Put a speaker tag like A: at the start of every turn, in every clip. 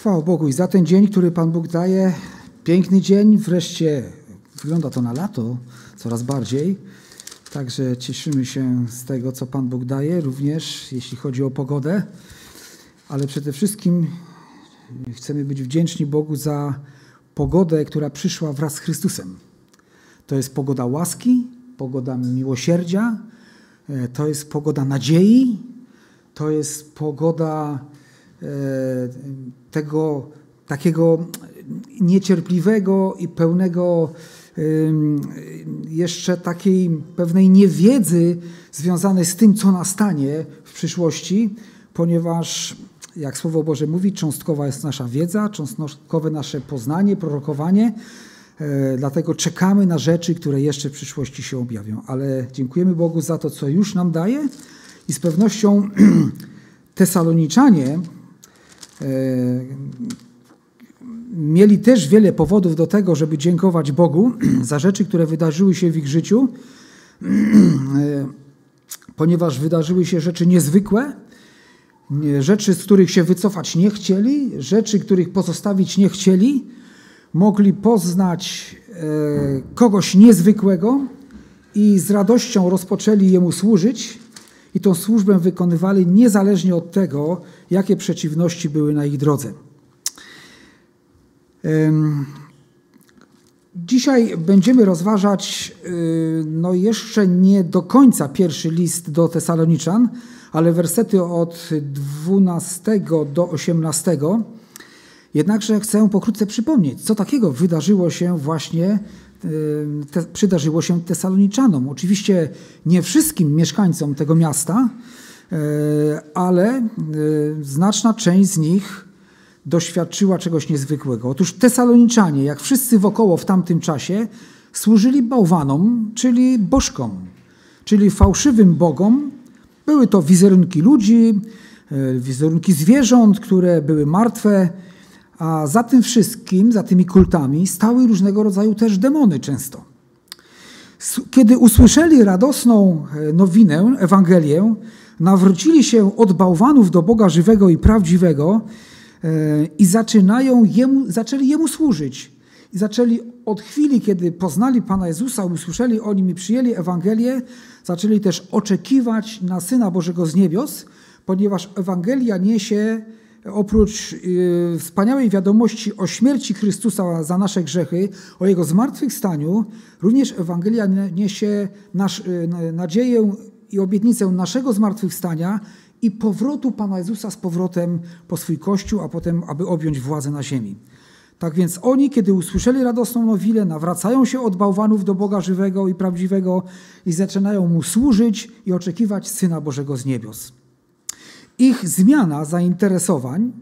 A: Chwała Bogu i za ten dzień, który Pan Bóg daje. Piękny dzień, wreszcie wygląda to na lato coraz bardziej. Także cieszymy się z tego, co Pan Bóg daje, również jeśli chodzi o pogodę. Ale przede wszystkim chcemy być wdzięczni Bogu za pogodę, która przyszła wraz z Chrystusem. To jest pogoda łaski, pogoda miłosierdzia, e, to jest pogoda nadziei, to jest pogoda tego takiego niecierpliwego i pełnego jeszcze takiej pewnej niewiedzy związanej z tym, co nastanie w przyszłości, ponieważ jak Słowo Boże mówi, cząstkowa jest nasza wiedza, cząstkowe nasze poznanie, prorokowanie. E, dlatego czekamy na rzeczy, które jeszcze w przyszłości się objawią. Ale dziękujemy Bogu za to, co już nam daje i z pewnością Tesaloniczanie e, mieli też wiele powodów do tego, żeby dziękować Bogu za rzeczy, które wydarzyły się w ich życiu, ponieważ wydarzyły się rzeczy niezwykłe, rzeczy, z których się wycofać nie chcieli, rzeczy, których pozostawić nie chcieli, mogli poznać e, kogoś niezwykłego i z radością rozpoczęli Jemu służyć i tą służbę wykonywali niezależnie od tego, jakie przeciwności były na ich drodze. Dzisiaj będziemy rozważać y, no jeszcze nie do końca pierwszy list do Tesaloniczan, ale wersety od 12 do 18. Jednakże chcę pokrótce przypomnieć, co takiego wydarzyło się właśnie te, przydarzyło się Tesaloniczanom. Oczywiście nie wszystkim mieszkańcom tego miasta, e, ale e, znaczna część z nich doświadczyła czegoś niezwykłego. Otóż Tesaloniczanie, jak wszyscy wokoło w tamtym czasie, służyli bałwanom, czyli bożkom, czyli fałszywym bogom. Były to wizerunki ludzi, e, wizerunki zwierząt, które były martwe, a za tym wszystkim, za tymi kultami stały różnego rodzaju też demony często. Kiedy usłyszeli radosną e, nowinę, Ewangelię, nawrócili się od bałwanów do Boga żywego i prawdziwego, i zaczynają jemu, zaczęli Jemu służyć. I zaczęli od chwili, kiedy poznali Pana Jezusa, usłyszeli o Nim i przyjęli Ewangelię, zaczęli też oczekiwać na Syna Bożego z niebios, ponieważ Ewangelia niesie oprócz yy, wspaniałej wiadomości o śmierci Chrystusa za nasze grzechy, o Jego zmartwychwstaniu, również Ewangelia niesie nasz, yy, nadzieję i obietnicę naszego zmartwychwstania i powrotu Pana Jezusa z powrotem po swój Kościół, a potem, aby objąć władzę na ziemi. Tak więc oni, kiedy usłyszeli radosną nowinę, nawracają się od bałwanów do Boga żywego i prawdziwego i zaczynają Mu służyć i oczekiwać Syna Bożego z niebios. Ich zmiana zainteresowań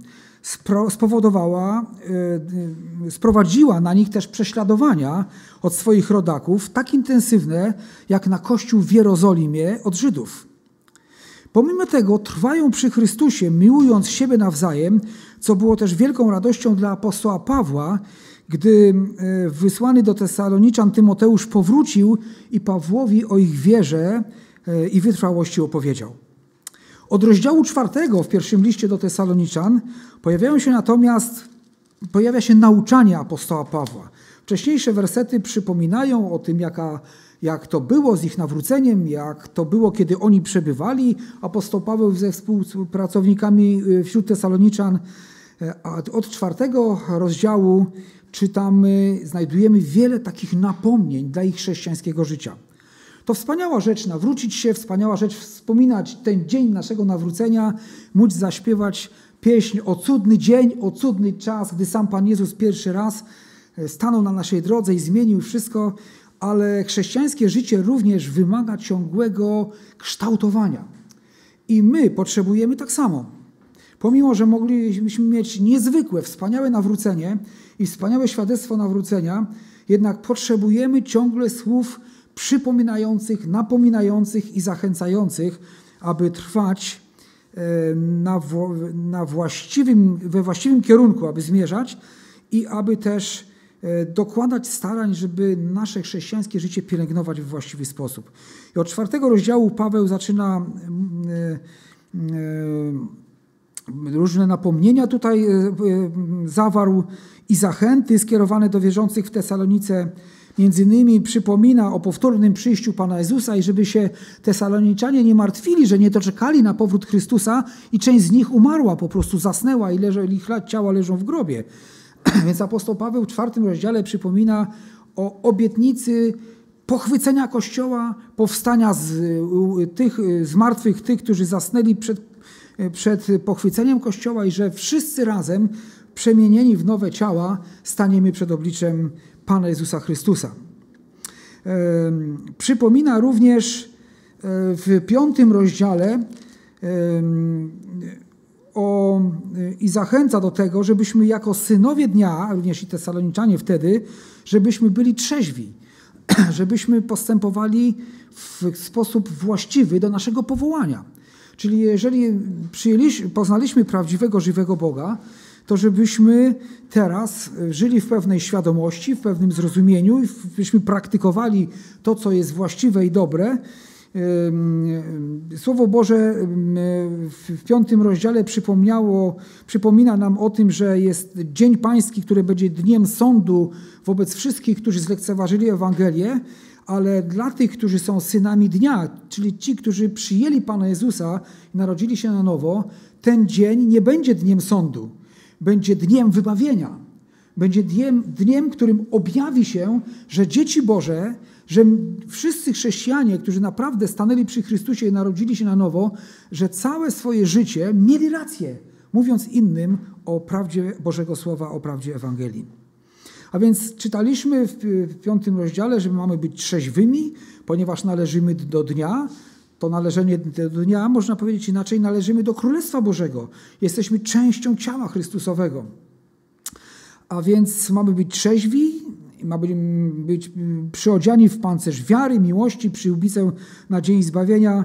A: spowodowała, e, sprowadziła na nich też prześladowania od swoich rodaków, tak intensywne jak na Kościół w Jerozolimie od Żydów. Pomimo tego trwają przy Chrystusie, miłując siebie nawzajem, co było też wielką radością dla apostoła Pawła, gdy e, wysłany do Tesaloniczan Tymoteusz powrócił i Pawłowi o ich wierze i wytrwałości opowiedział. Od rozdziału czwartego w pierwszym liście do Tesaloniczan pojawiają się natomiast, pojawia się nauczanie apostoła Pawła. Wcześniejsze wersety przypominają o tym, jaka jak to było z ich nawróceniem, jak to było, kiedy oni przebywali, apostoł Paweł ze współpracownikami y, wśród Tesaloniczan. E, od czwartego rozdziału czytamy, znajdujemy wiele takich napomnień dla ich chrześcijańskiego życia. To wspaniała rzecz nawrócić się, wspaniała rzecz wspominać ten dzień naszego nawrócenia, móc zaśpiewać pieśń o cudny dzień, o cudny czas, gdy sam Pan Jezus pierwszy raz e, stanął na naszej drodze i zmienił wszystko, ale chrześcijańskie życie również wymaga ciągłego kształtowania. I my potrzebujemy tak samo. Pomimo, że moglibyśmy mieć niezwykłe, wspaniałe nawrócenie i wspaniałe świadectwo nawrócenia, jednak potrzebujemy ciągle słów przypominających, napominających i zachęcających, aby trwać e, na, na właściwym, we właściwym kierunku, aby zmierzać i aby też E, dokładać starań, żeby nasze chrześcijańskie życie pielęgnować w właściwy sposób. I od czwartego rozdziału Paweł zaczyna e, różne napomnienia tutaj zawarł i zachęty skierowane do wierzących w Tesalonice. Między innymi przypomina o powtórnym przyjściu Pana Jezusa i żeby się Tesaloniczanie nie martwili, że nie doczekali na powrót Chrystusa i część z nich umarła, po prostu zasnęła i leży, ich ciała leżą w grobie. Więc apostoł Paweł w czwartym rozdziale przypomina o obietnicy pochwycenia Kościoła, powstania z, tych, z martwych tych, którzy zasnęli przed, przed pochwyceniem Kościoła i że wszyscy razem przemienieni w nowe ciała staniemy przed obliczem Pana Jezusa Chrystusa. Przypomina również e, w piątym rozdziale o, i zachęca do tego, żebyśmy jako synowie dnia, również i tesaloniczanie wtedy, żebyśmy byli trzeźwi, żebyśmy postępowali w sposób właściwy do naszego powołania. Czyli jeżeli poznaliśmy prawdziwego, żywego Boga, to żebyśmy teraz żyli w pewnej świadomości, w pewnym zrozumieniu, byśmy praktykowali to, co jest właściwe i dobre. Słowo Boże w piątym rozdziale przypomniało, przypomina nam o tym, że jest Dzień Pański, który będzie dniem sądu wobec wszystkich, którzy zlekceważyli Ewangelię, ale dla tych, którzy są synami dnia, czyli ci, którzy przyjęli Pana Jezusa i narodzili się na nowo, ten dzień nie będzie dniem sądu będzie dniem wybawienia. Będzie dniem, dniem, którym objawi się, że dzieci Boże, że wszyscy chrześcijanie, którzy naprawdę stanęli przy Chrystusie i narodzili się na nowo, że całe swoje życie mieli rację, mówiąc innym o prawdzie Bożego Słowa, o prawdzie Ewangelii. A więc czytaliśmy w piątym rozdziale, że mamy być trzeźwymi, ponieważ należymy do dnia, to należenie do dnia, można powiedzieć inaczej, należymy do Królestwa Bożego. Jesteśmy częścią ciała Chrystusowego. A więc mamy być trzeźwi, mamy być przyodziani w pancerz wiary, miłości, przyłbicę nadziei zbawienia.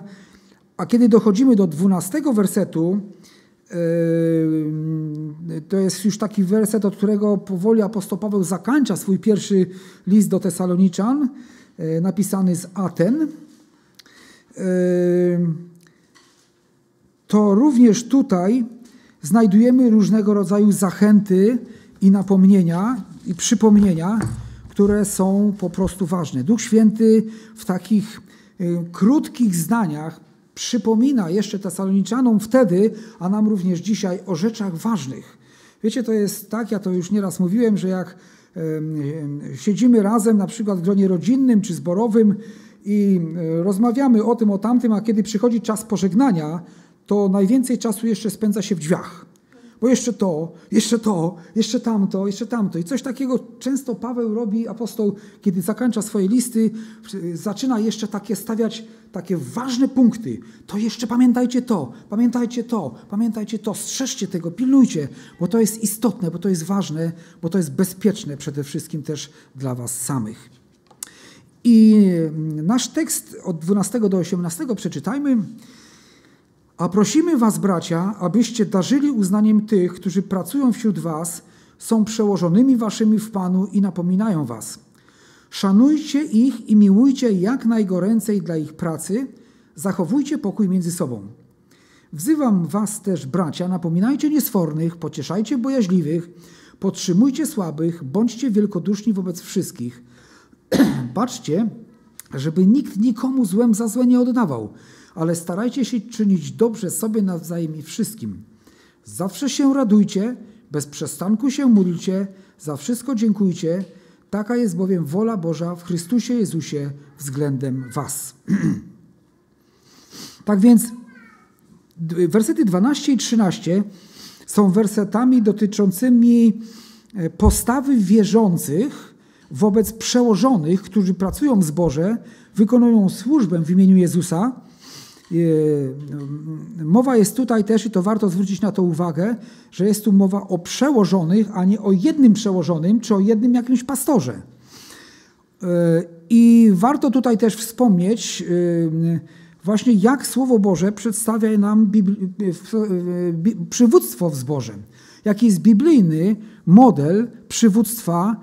A: A kiedy dochodzimy do dwunastego wersetu, yy, to jest już taki werset, od którego powoli apostoł Paweł swój pierwszy list do Tesaloniczan, yy, napisany z Aten to również tutaj znajdujemy różnego rodzaju zachęty i napomnienia i przypomnienia, które są po prostu ważne. Duch Święty w takich y, krótkich zdaniach przypomina jeszcze Tesaloniczanów wtedy, a nam również dzisiaj o rzeczach ważnych. Wiecie, to jest tak, ja to już nieraz mówiłem, że jak siedzimy razem, na przykład w gronie rodzinnym czy zborowym i e, rozmawiamy o tym, o tamtym, a kiedy przychodzi czas pożegnania, to najwięcej czasu jeszcze spędza się w drzwiach. Bo jeszcze to, jeszcze to, jeszcze tamto, jeszcze tamto. I coś takiego często Paweł robi, apostoł, kiedy zakończa swoje listy, zaczyna jeszcze takie stawiać takie ważne punkty. To jeszcze pamiętajcie to, pamiętajcie to, pamiętajcie to, strzeżcie tego, pilnujcie, bo to jest istotne, bo to jest ważne, bo to jest bezpieczne przede wszystkim też dla was samych. I nasz tekst od 12 do 18 przeczytajmy. A prosimy Was, bracia, abyście darzyli uznaniem tych, którzy pracują wśród Was, są przełożonymi Waszymi w Panu i napominają Was. Szanujcie ich i miłujcie jak najgoręcej dla ich pracy, zachowujcie pokój między sobą. Wzywam Was też, bracia, napominajcie niesfornych, pocieszajcie bojaźliwych, podtrzymujcie słabych, bądźcie wielkoduszni wobec wszystkich – Baczcie, żeby nikt nikomu złem za złe nie oddawał, ale starajcie się czynić dobrze sobie nawzajem i wszystkim. Zawsze się radujcie, bez przestanku się módlcie, za wszystko dziękujcie. Taka jest bowiem wola Boża w Chrystusie Jezusie względem Was. tak więc wersety 12 i 13 są wersetami dotyczącymi e, postawy wierzących, wobec przełożonych, którzy pracują w zborze, wykonują służbę w imieniu Jezusa. E, mowa jest tutaj też, i to warto zwrócić na to uwagę, że jest tu mowa o przełożonych, a nie o jednym przełożonym, czy o jednym jakimś pastorze. E, I warto tutaj też wspomnieć, e, właśnie jak Słowo Boże przedstawia nam przywództwo w zborze. Jaki jest biblijny model przywództwa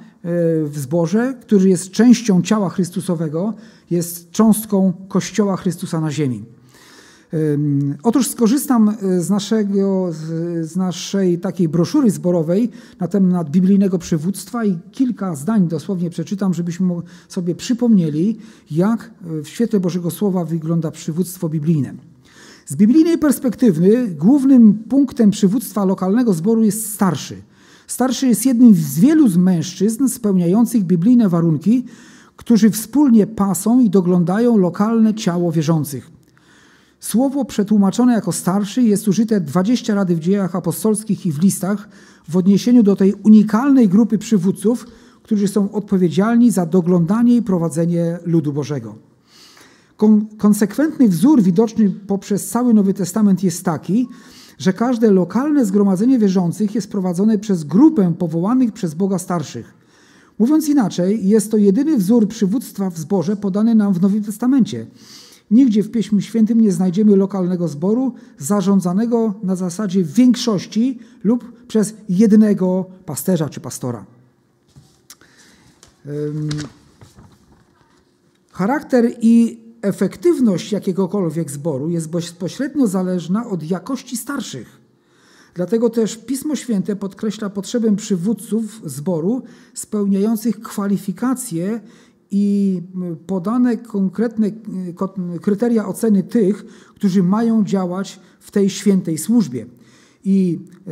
A: w zborze, który jest częścią ciała Chrystusowego, jest cząstką Kościoła Chrystusa na ziemi. Otóż skorzystam z, naszego, z naszej takiej broszury zborowej na temat biblijnego przywództwa i kilka zdań dosłownie przeczytam, żebyśmy sobie przypomnieli, jak w świetle Bożego Słowa wygląda przywództwo biblijne. Z biblijnej perspektywy głównym punktem przywództwa lokalnego zboru jest starszy. Starszy jest jednym z wielu mężczyzn spełniających biblijne warunki, którzy wspólnie pasą i doglądają lokalne ciało wierzących. Słowo przetłumaczone jako starszy jest użyte 20 razy w dziejach apostolskich i w listach w odniesieniu do tej unikalnej grupy przywódców, którzy są odpowiedzialni za doglądanie i prowadzenie ludu Bożego. Konsekwentny wzór widoczny poprzez cały Nowy Testament jest taki, że każde lokalne zgromadzenie wierzących jest prowadzone przez grupę powołanych przez Boga starszych. Mówiąc inaczej, jest to jedyny wzór przywództwa w zborze podany nam w Nowym Testamencie. Nigdzie w Pieśmie Świętym nie znajdziemy lokalnego zboru zarządzanego na zasadzie większości lub przez jednego pasterza czy pastora. Charakter i efektywność jakiegokolwiek zboru jest bezpośrednio zależna od jakości starszych. Dlatego też Pismo Święte podkreśla potrzebę przywódców zboru spełniających kwalifikacje i podane konkretne kryteria oceny tych, którzy mają działać w tej świętej służbie. I e,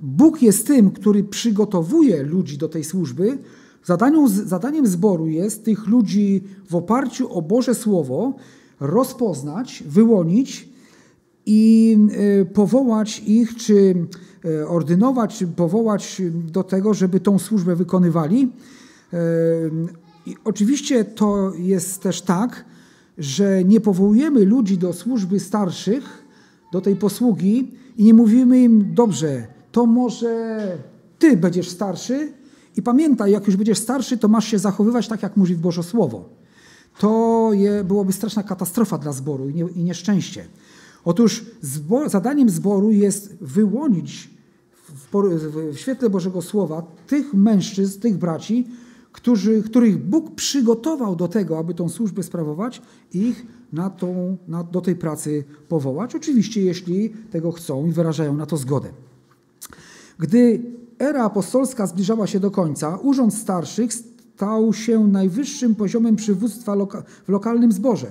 A: Bóg jest tym, który przygotowuje ludzi do tej służby. Zadaniem, zadaniem zboru jest tych ludzi w oparciu o Boże Słowo rozpoznać, wyłonić i e, powołać ich, czy e, ordynować, czy powołać do tego, żeby tą służbę wykonywali. I oczywiście to jest też tak, że nie powołujemy ludzi do służby starszych, do tej posługi i nie mówimy im, dobrze, to może ty będziesz starszy i pamiętaj, jak już będziesz starszy, to masz się zachowywać tak, jak mówi Boże Słowo. To je, byłoby straszna katastrofa dla zboru i, nie, i nieszczęście. Otóż zadaniem zboru jest wyłonić w, w, w świetle Bożego Słowa tych mężczyzn, tych braci, którzy, których Bóg przygotował do tego, aby tą służbę sprawować, ich na tą, na, do tej pracy powołać. Oczywiście, jeśli tego chcą i wyrażają na to zgodę. Gdy era apostolska zbliżała się do końca, urząd starszych stał się najwyższym poziomem przywództwa loka w lokalnym zborze.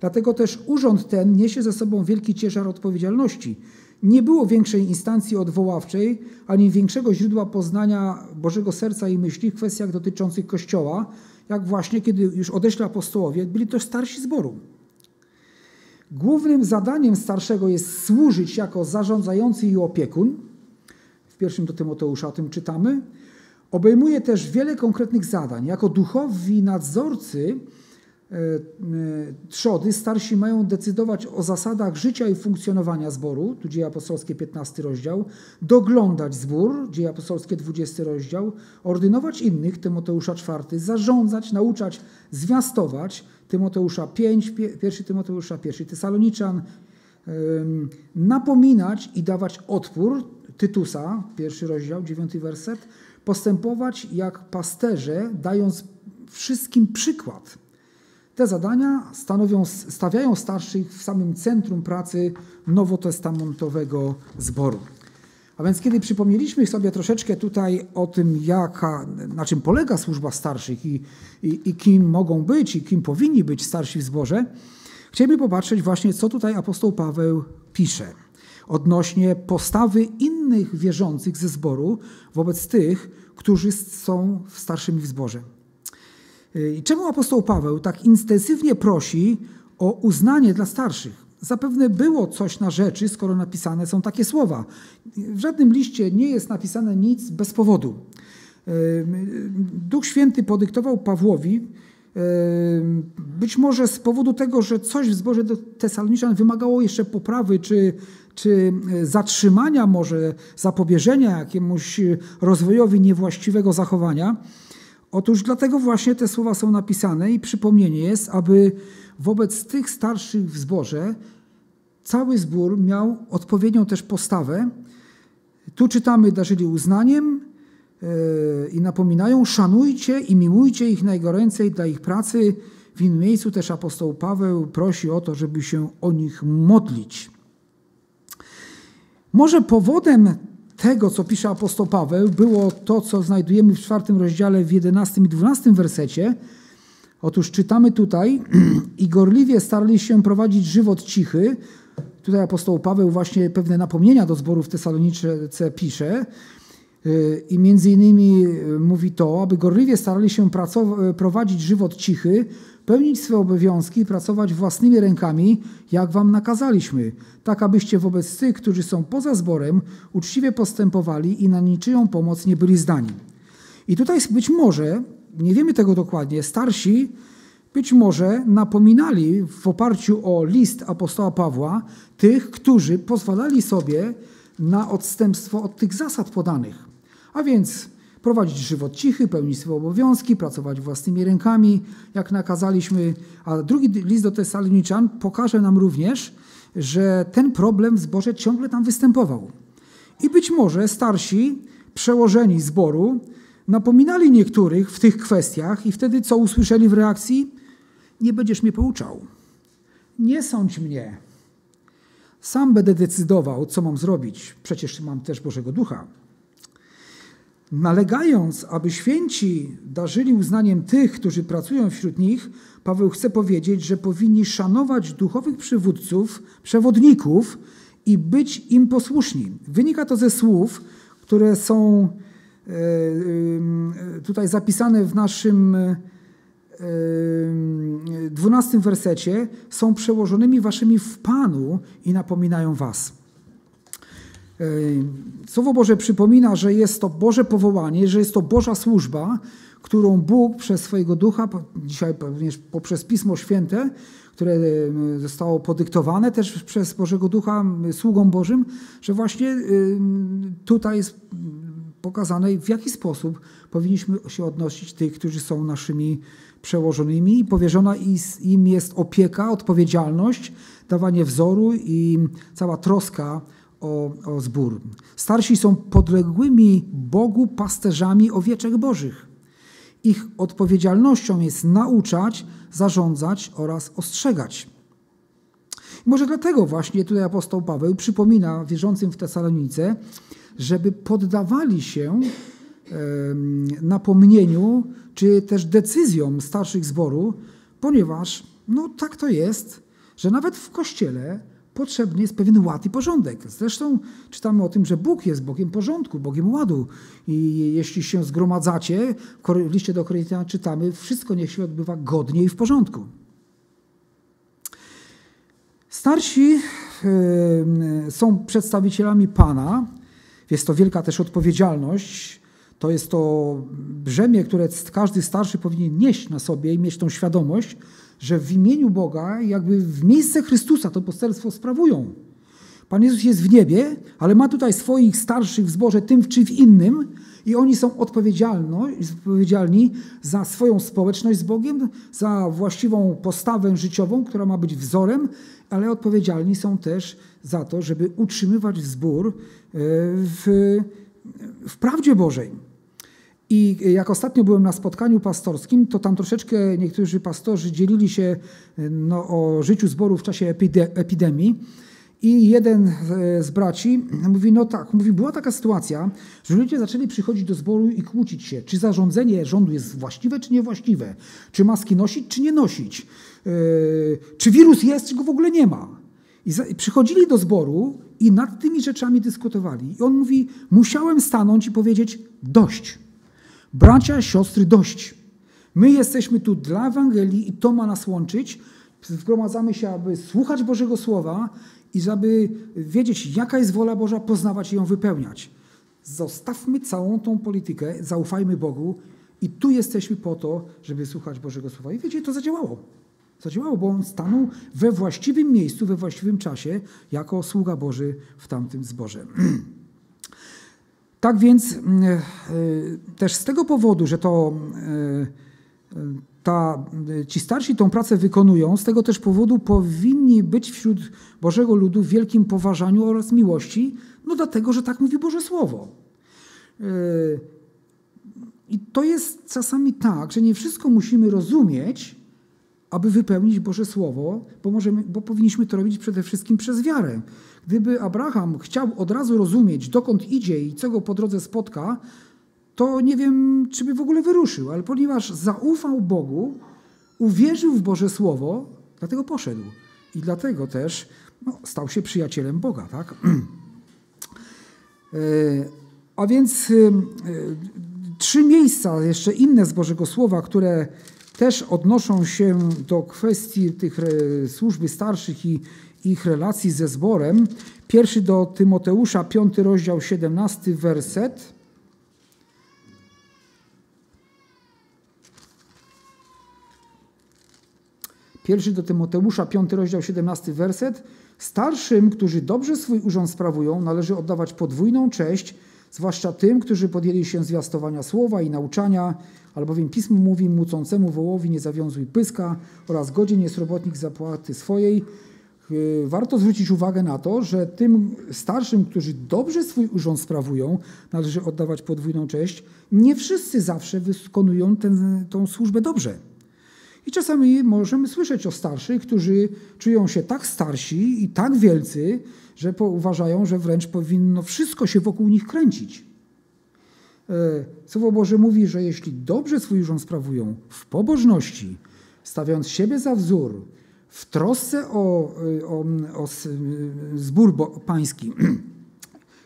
A: Dlatego też urząd ten niesie ze sobą wielki ciężar odpowiedzialności, nie było większej instancji odwoławczej, ani większego źródła poznania Bożego serca i myśli w kwestiach dotyczących Kościoła, jak właśnie kiedy już odeśli apostołowie, byli to starsi zboru. Głównym zadaniem starszego jest służyć jako zarządzający i opiekun. Pierwszym do Tymoteusza o tym czytamy. Obejmuje też wiele konkretnych zadań. Jako duchowi nadzorcy E, e, trzody starsi mają decydować o zasadach życia i funkcjonowania zboru, tu Dzieje Apostolskie 15 rozdział, doglądać zbór, Dzieje Apostolskie 20 rozdział, ordynować innych, Tymoteusza 4, zarządzać, nauczać, zwiastować, Tymoteusza 5, 1 Tymoteusza 1 Tesaloniczan, napominać i dawać odpór, Tytusa, pierwszy rozdział, dziewiąty werset, postępować jak pasterze, dając wszystkim przykład. Te zadania stanowią, stawiają starszych w samym centrum pracy nowotestamentowego zboru. A więc kiedy przypomnieliśmy sobie troszeczkę tutaj o tym, jaka, na czym polega służba starszych i, i, i kim mogą być i kim powinni być starsi w zborze, chcielibyśmy popatrzeć właśnie, co tutaj apostoł Paweł pisze odnośnie postawy innych wierzących ze zboru wobec tych, którzy są starszymi w zborze. Y, I czemu apostoł Paweł tak intensywnie prosi o uznanie dla starszych? Zapewne było coś na rzeczy, skoro napisane są takie słowa. W żadnym liście nie jest napisane nic bez powodu. Y, Duch Święty podyktował Pawłowi, y, być może z powodu tego, że coś w zborze Tesaloniczan wymagało jeszcze poprawy, czy, czy zatrzymania, może zapobieżenia jakiemuś rozwojowi niewłaściwego zachowania. Otóż dlatego właśnie te słowa są napisane i przypomnienie jest, aby wobec tych starszych w zborze cały zbór miał odpowiednią też postawę. Tu czytamy, darzyli uznaniem yy, i napominają, szanujcie i miłujcie ich najgoręcej dla ich pracy W innym miejscu też apostoł Paweł prosi o to, żeby się o nich modlić. Może powodem tego, co pisze apostoł Paweł, było to, co znajdujemy w czwartym rozdziale w 11 i 12 wersecie. Otóż czytamy tutaj i gorliwie starali się prowadzić żywot cichy. Tutaj apostoł Paweł właśnie pewne napomnienia do zborów Tesalonicze pisze. I między innymi mówi to, aby gorliwie starali się prowadzić żywot cichy, pełnić swoje obowiązki i pracować własnymi rękami, jak wam nakazaliśmy, tak abyście wobec tych, którzy są poza zborem, uczciwie postępowali i na niczyją pomoc nie byli zdani. I tutaj być może, nie wiemy tego dokładnie, starsi być może napominali w oparciu o list apostoła Pawła tych, którzy pozwalali sobie na odstępstwo od tych zasad podanych. A więc prowadzić żywot cichy, pełnić swoje obowiązki, pracować własnymi rękami, jak nakazaliśmy. A drugi list do Tesaloniczan pokaże nam również, że ten problem w zborze ciągle tam występował. I być może starsi, przełożeni zboru, napominali niektórych w tych kwestiach i wtedy co usłyszeli w reakcji? Nie będziesz mnie pouczał. Nie sądź mnie. Sam będę decydował, co mam zrobić. Przecież mam też Bożego Ducha. Nalegając, aby święci darzyli uznaniem tych, którzy pracują wśród nich, Paweł chce powiedzieć, że powinni szanować duchowych przywódców, przewodników i być im posłuszni. Wynika to ze słów, które są e, e, tutaj zapisane w naszym e, dwunastym wersecie, są przełożonymi waszymi w Panu i napominają was. Słowo Boże przypomina, że jest to Boże powołanie, że jest to Boża służba, którą Bóg przez swojego ducha, dzisiaj również poprzez Pismo Święte, które zostało podyktowane też przez Bożego Ducha sługom Bożym, że właśnie tutaj jest pokazane, w jaki sposób powinniśmy się odnosić tych, którzy są naszymi przełożonymi. I powierzona im jest opieka, odpowiedzialność, dawanie wzoru i cała troska o, o zbór. Starsi są podległymi Bogu pasterzami owieczek Bożych. Ich odpowiedzialnością jest nauczać, zarządzać oraz ostrzegać. I może dlatego właśnie tutaj apostoł Paweł przypomina wierzącym w Tesalonice, żeby poddawali się napomnieniu czy też decyzjom starszych zboru, ponieważ no tak to jest, że nawet w kościele potrzebny jest pewien ład i porządek. Zresztą czytamy o tym, że Bóg jest Bogiem porządku, Bogiem ładu. I jeśli się zgromadzacie, w liście do Koryntian czytamy, wszystko niech się odbywa godnie i w porządku. Starsi są przedstawicielami Pana. Jest to wielka też odpowiedzialność. To jest to brzemię, które każdy starszy powinien nieść na sobie i mieć tą świadomość, że w imieniu Boga, jakby w miejsce Chrystusa to poselstwo sprawują. Pan Jezus jest w niebie, ale ma tutaj swoich starszych w zborze, tym czy w innym, i oni są odpowiedzialni za swoją społeczność z Bogiem, za właściwą postawę życiową, która ma być wzorem, ale odpowiedzialni są też za to, żeby utrzymywać zbór e, w, w prawdzie Bożej. I jak ostatnio byłem na spotkaniu pastorskim, to tam troszeczkę niektórzy pastorzy dzielili się no, o życiu zboru w czasie epidemii. I jeden e, z braci mówi, no tak, mówi, była taka sytuacja, że ludzie zaczęli przychodzić do zboru i kłócić się, czy zarządzenie rządu jest właściwe, czy niewłaściwe, czy maski nosić, czy nie nosić, yy, czy wirus jest, czy go w ogóle nie ma. I, za, I przychodzili do zboru i nad tymi rzeczami dyskutowali. I on mówi, musiałem stanąć i powiedzieć, dość. Bracia, siostry, dość. My jesteśmy tu dla Ewangelii i to ma nas łączyć. Zgromadzamy się, aby słuchać Bożego Słowa i żeby wiedzieć, jaka jest wola Boża, poznawać i ją wypełniać. Zostawmy całą tą politykę, zaufajmy Bogu i tu jesteśmy po to, żeby słuchać Bożego Słowa. I wiecie, to zadziałało. Zadziałało, bo on stanął we właściwym miejscu, we właściwym czasie, jako sługa Boży w tamtym zborze. Tak więc mm, e, też z tego powodu, że to e, ta, ci starsi tą pracę wykonują, z tego też powodu powinni być wśród Bożego ludu w wielkim poważaniu oraz miłości, no dlatego, że tak mówi Boże Słowo. E, I to jest czasami tak, że nie wszystko musimy rozumieć, aby wypełnić Boże Słowo, bo, możemy, bo powinniśmy to robić przede wszystkim przez wiarę. Gdyby Abraham chciał od razu rozumieć, dokąd idzie i co go po drodze spotka, to nie wiem, czy by w ogóle wyruszył, ale ponieważ zaufał Bogu, uwierzył w Boże Słowo, dlatego poszedł. I dlatego też no, stał się przyjacielem Boga. Tak? E, a więc e, trzy miejsca, jeszcze inne z Bożego Słowa, które też odnoszą się do kwestii tych służby starszych i ich relacji ze zborem. Pierwszy do Tymoteusza, piąty rozdział, 17 werset. Pierwszy do Tymoteusza, piąty rozdział, 17 werset. Starszym, którzy dobrze swój urząd sprawują, należy oddawać podwójną cześć, zwłaszcza tym, którzy podjęli się zwiastowania słowa i nauczania, albowiem Pismo mówi mucącemu wołowi nie zawiązuj pyska oraz godzin jest robotnik zapłaty swojej. Y, warto zwrócić uwagę na to, że tym starszym, którzy dobrze swój urząd sprawują, należy oddawać podwójną cześć. Nie wszyscy zawsze wykonują tę służbę dobrze. I czasami możemy słyszeć o starszych, którzy czują się tak starsi i tak wielcy, że uważają, że wręcz powinno wszystko się wokół nich kręcić. E, Słowo Boże mówi, że jeśli dobrze swój urząd sprawują, w pobożności, stawiając siebie za wzór, w trosce o, o, o zbór pański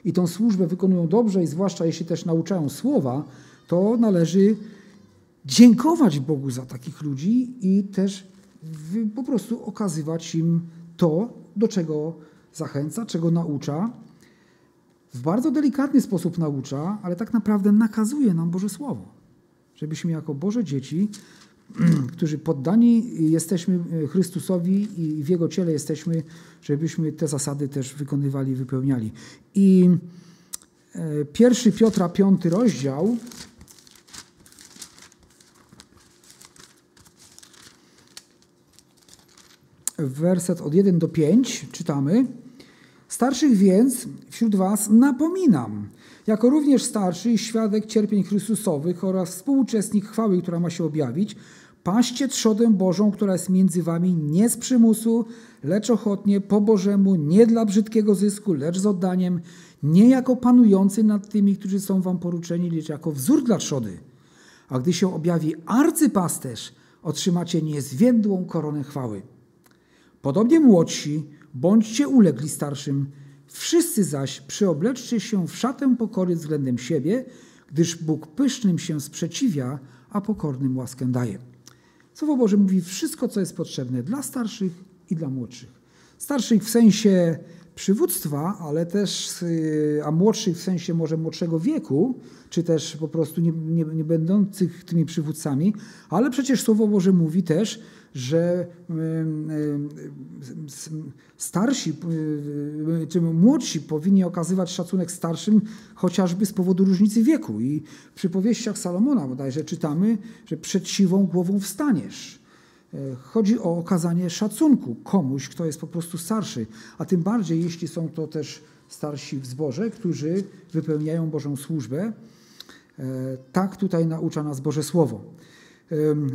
A: i tą służbę wykonują dobrze i zwłaszcza jeśli też nauczają słowa, to należy dziękować Bogu za takich ludzi i też po prostu okazywać im to, do czego zachęca, czego naucza. W bardzo delikatny sposób naucza, ale tak naprawdę nakazuje nam Boże Słowo. Żebyśmy jako Boże dzieci, którzy poddani jesteśmy Chrystusowi i w Jego ciele jesteśmy, żebyśmy te zasady też wykonywali i wypełniali. I e, pierwszy Piotra, piąty rozdział, werset od 1 do 5 czytamy. Starszych więc wśród was napominam, jako również starszy i świadek cierpień Chrystusowych oraz współuczestnik chwały, która ma się objawić, paście trzodę Bożą, która jest między wami nie z przymusu, lecz ochotnie, po Bożemu, nie dla brzydkiego zysku, lecz z oddaniem, nie jako panujący nad tymi, którzy są wam poruczeni, lecz jako wzór dla trzody. A gdy się objawi arcypasterz, otrzymacie niezwiędłą koronę chwały. Podobnie młodsi, bądźcie ulegli starszym, wszyscy zaś przyobleczcie się w szatę pokory względem siebie, gdyż Bóg pysznym się sprzeciwia, a pokornym łaskę daje. Słowo Boże mówi wszystko, co jest potrzebne dla starszych i dla młodszych. Starszych w sensie przywództwa, ale też, y, a młodszych w sensie może młodszego wieku, czy też po prostu nie, nie, nie będących tymi przywódcami, ale przecież Słowo Boże mówi też, że starsi czy młodsi powinni okazywać szacunek starszym chociażby z powodu różnicy wieku. I w przypowieściach Salomona bodajże czytamy, że przed siwą głową wstaniesz. E, chodzi o okazanie szacunku komuś, kto jest po prostu starszy, a tym bardziej, jeśli są to też starsi w zborze, którzy wypełniają Bożą służbę. E, tak tutaj naucza nas Boże Słowo.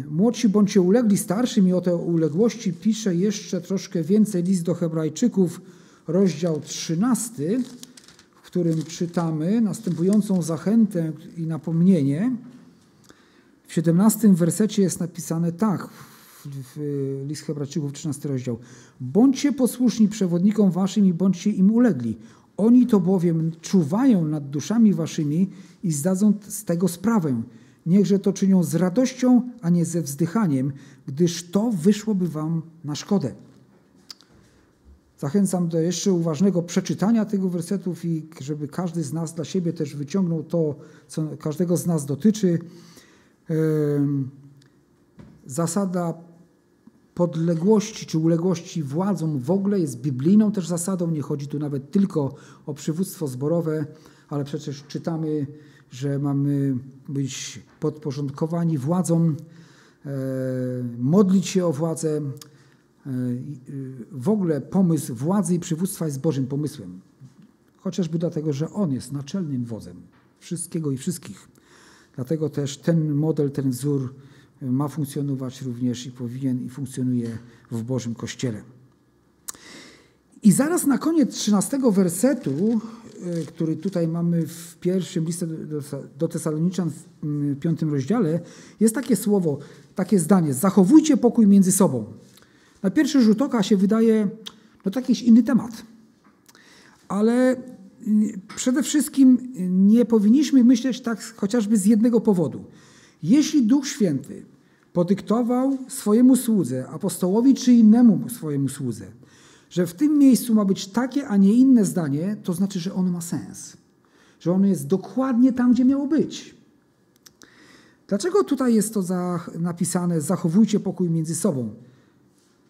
A: Młodsi bądźcie ulegli starszym i o tej uległości pisze jeszcze troszkę więcej list do Hebrajczyków, rozdział 13, w którym czytamy następującą zachętę i napomnienie. W 17 wersecie jest napisane tak, w list Hebrajczyków, 13 rozdział. Bądźcie posłuszni przewodnikom waszym i bądźcie im ulegli. Oni to bowiem czuwają nad duszami waszymi i zdadzą z tego sprawę niechże to czynią z radością, a nie ze wzdychaniem, gdyż to wyszłoby wam na szkodę. Zachęcam do jeszcze uważnego przeczytania tego wersetów i żeby każdy z nas dla siebie też wyciągnął to, co każdego z nas dotyczy. Zasada podległości czy uległości władzom w ogóle jest biblijną też zasadą. Nie chodzi tu nawet tylko o przywództwo zborowe, ale przecież czytamy że mamy być podporządkowani władzom, e, modlić się o władzę. E, w ogóle pomysł władzy i przywództwa jest Bożym pomysłem. Chociażby dlatego, że On jest naczelnym wodzem wszystkiego i wszystkich. Dlatego też ten model, ten wzór ma funkcjonować również i powinien i funkcjonuje w Bożym Kościele. I zaraz na koniec 13 wersetu, y, który tutaj mamy w pierwszym liście do Tesaloniczan w mm, piątym rozdziale, jest takie słowo, takie zdanie: Zachowujcie pokój między sobą. Na pierwszy rzut oka się wydaje, no to jakiś inny temat. Ale y, przede wszystkim nie powinniśmy myśleć tak chociażby z jednego powodu. Jeśli Duch Święty podyktował swojemu słudze, apostołowi czy innemu swojemu słudze, że w tym miejscu ma być takie, a nie inne zdanie, to znaczy, że ono ma sens. Że ono jest dokładnie tam, gdzie miało być. Dlaczego tutaj jest to napisane zachowujcie pokój między sobą?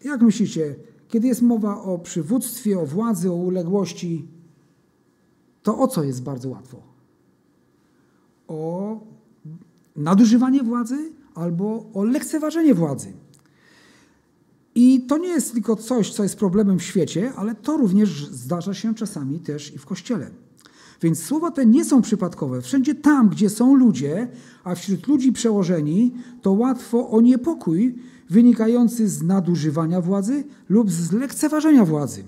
A: Jak myślicie, kiedy jest mowa o przywództwie, o władzy, o uległości, to o co jest bardzo łatwo? O nadużywanie władzy albo o lekceważenie władzy. I to nie jest tylko coś, co jest problemem w świecie, ale to również zdarza się czasami też i w Kościele. Więc słowa te nie są przypadkowe. Wszędzie tam, gdzie są ludzie, a wśród ludzi przełożeni, to łatwo o niepokój wynikający z nadużywania władzy lub z lekceważenia władzy.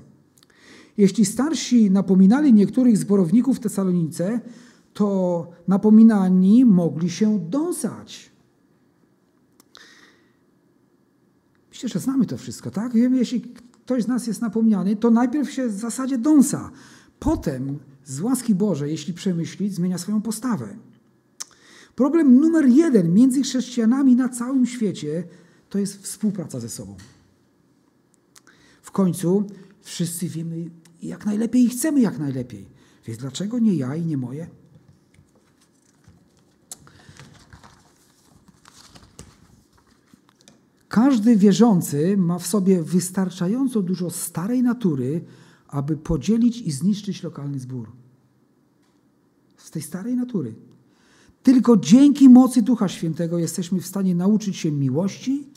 A: Jeśli starsi napominali niektórych zborowników w Tesalonice, to napominani mogli się dąsać. Myślę, że znamy to wszystko, tak? Wiemy, jeśli ktoś z nas jest napomniany, to najpierw się w zasadzie dąsa. Potem z łaski Bożej, jeśli przemyśli, zmienia swoją postawę. Problem numer jeden między chrześcijanami na całym świecie to jest współpraca ze sobą. W końcu wszyscy wiemy jak najlepiej i chcemy jak najlepiej. Więc dlaczego nie ja i nie moje? Każdy wierzący ma w sobie wystarczająco dużo starej natury, aby podzielić i zniszczyć lokalny zbór. Z tej starej natury. Tylko dzięki mocy Ducha Świętego jesteśmy w stanie nauczyć się miłości,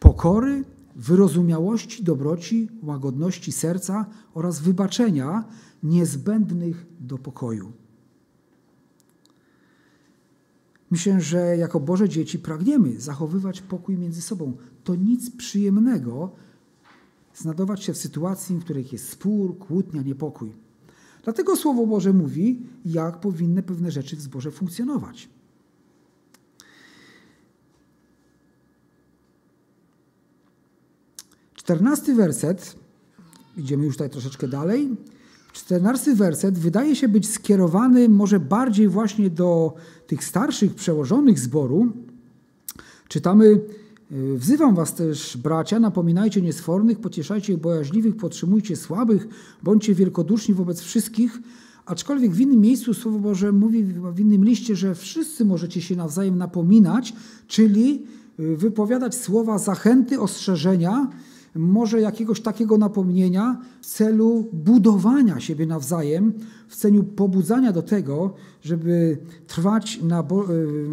A: pokory, wyrozumiałości, dobroci, łagodności serca oraz wybaczenia niezbędnych do pokoju. Myślę, że jako Boże dzieci pragniemy zachowywać pokój między sobą. To nic przyjemnego znajdować się w sytuacji, w której jest spór, kłótnia, niepokój. Dlatego Słowo Boże mówi, jak powinny pewne rzeczy w zborze funkcjonować. Czternasty werset, idziemy już tutaj troszeczkę dalej. Czternasty werset wydaje się być skierowany może bardziej właśnie do tych starszych przełożonych zboru. Czytamy, e, wzywam was też, bracia, napominajcie niesfornych, pocieszajcie bojaźliwych, podtrzymujcie słabych, bądźcie wielkoduszni wobec wszystkich, aczkolwiek w innym miejscu Słowo Boże mówi w innym liście, że wszyscy możecie się nawzajem napominać, czyli e, wypowiadać słowa zachęty, ostrzeżenia, może jakiegoś takiego napomnienia w celu budowania siebie nawzajem, w celu pobudzania do tego, żeby trwać Bo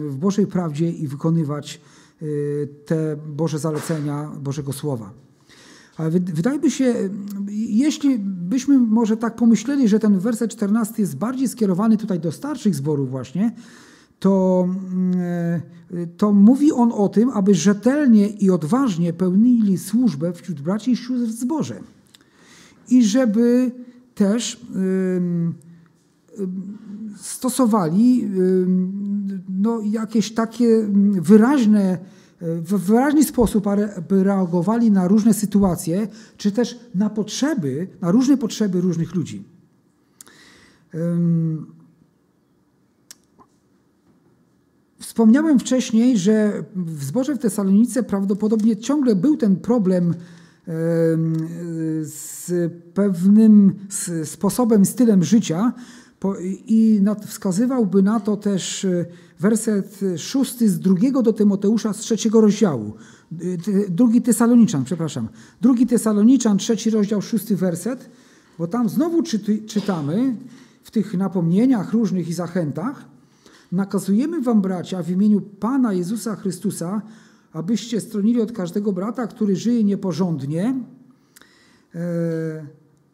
A: w Bożej prawdzie i wykonywać y, te Boże zalecenia Bożego Słowa. Ale wydaje mi się, jeśli byśmy może tak pomyśleli, że ten werset 14 jest bardziej skierowany tutaj do starszych zborów właśnie, to, mm, to mówi on o tym, aby rzetelnie i odważnie pełnili służbę wśród braci i sióstr w zborze. I żeby też stosowali no, jakieś takie wyraźne, w wyraźny sposób, reagowali na różne sytuacje, czy też na potrzeby, na różne potrzeby różnych ludzi. Wspomniałem wcześniej, że w zborze w Tesalonice prawdopodobnie ciągle był ten problem z pewnym sposobem, stylem życia i wskazywałby na to też e, werset szósty z drugiego do Tymoteusza z trzeciego rozdziału. Drugi Tesaloniczan, przepraszam. Drugi Tesaloniczan, trzeci rozdział, szósty werset, bo tam znowu czytamy w tych napomnieniach różnych i zachętach, Nakazujemy wam, bracia, w imieniu Pana Jezusa Chrystusa, abyście stronili od każdego brata, który żyje nieporządnie, e,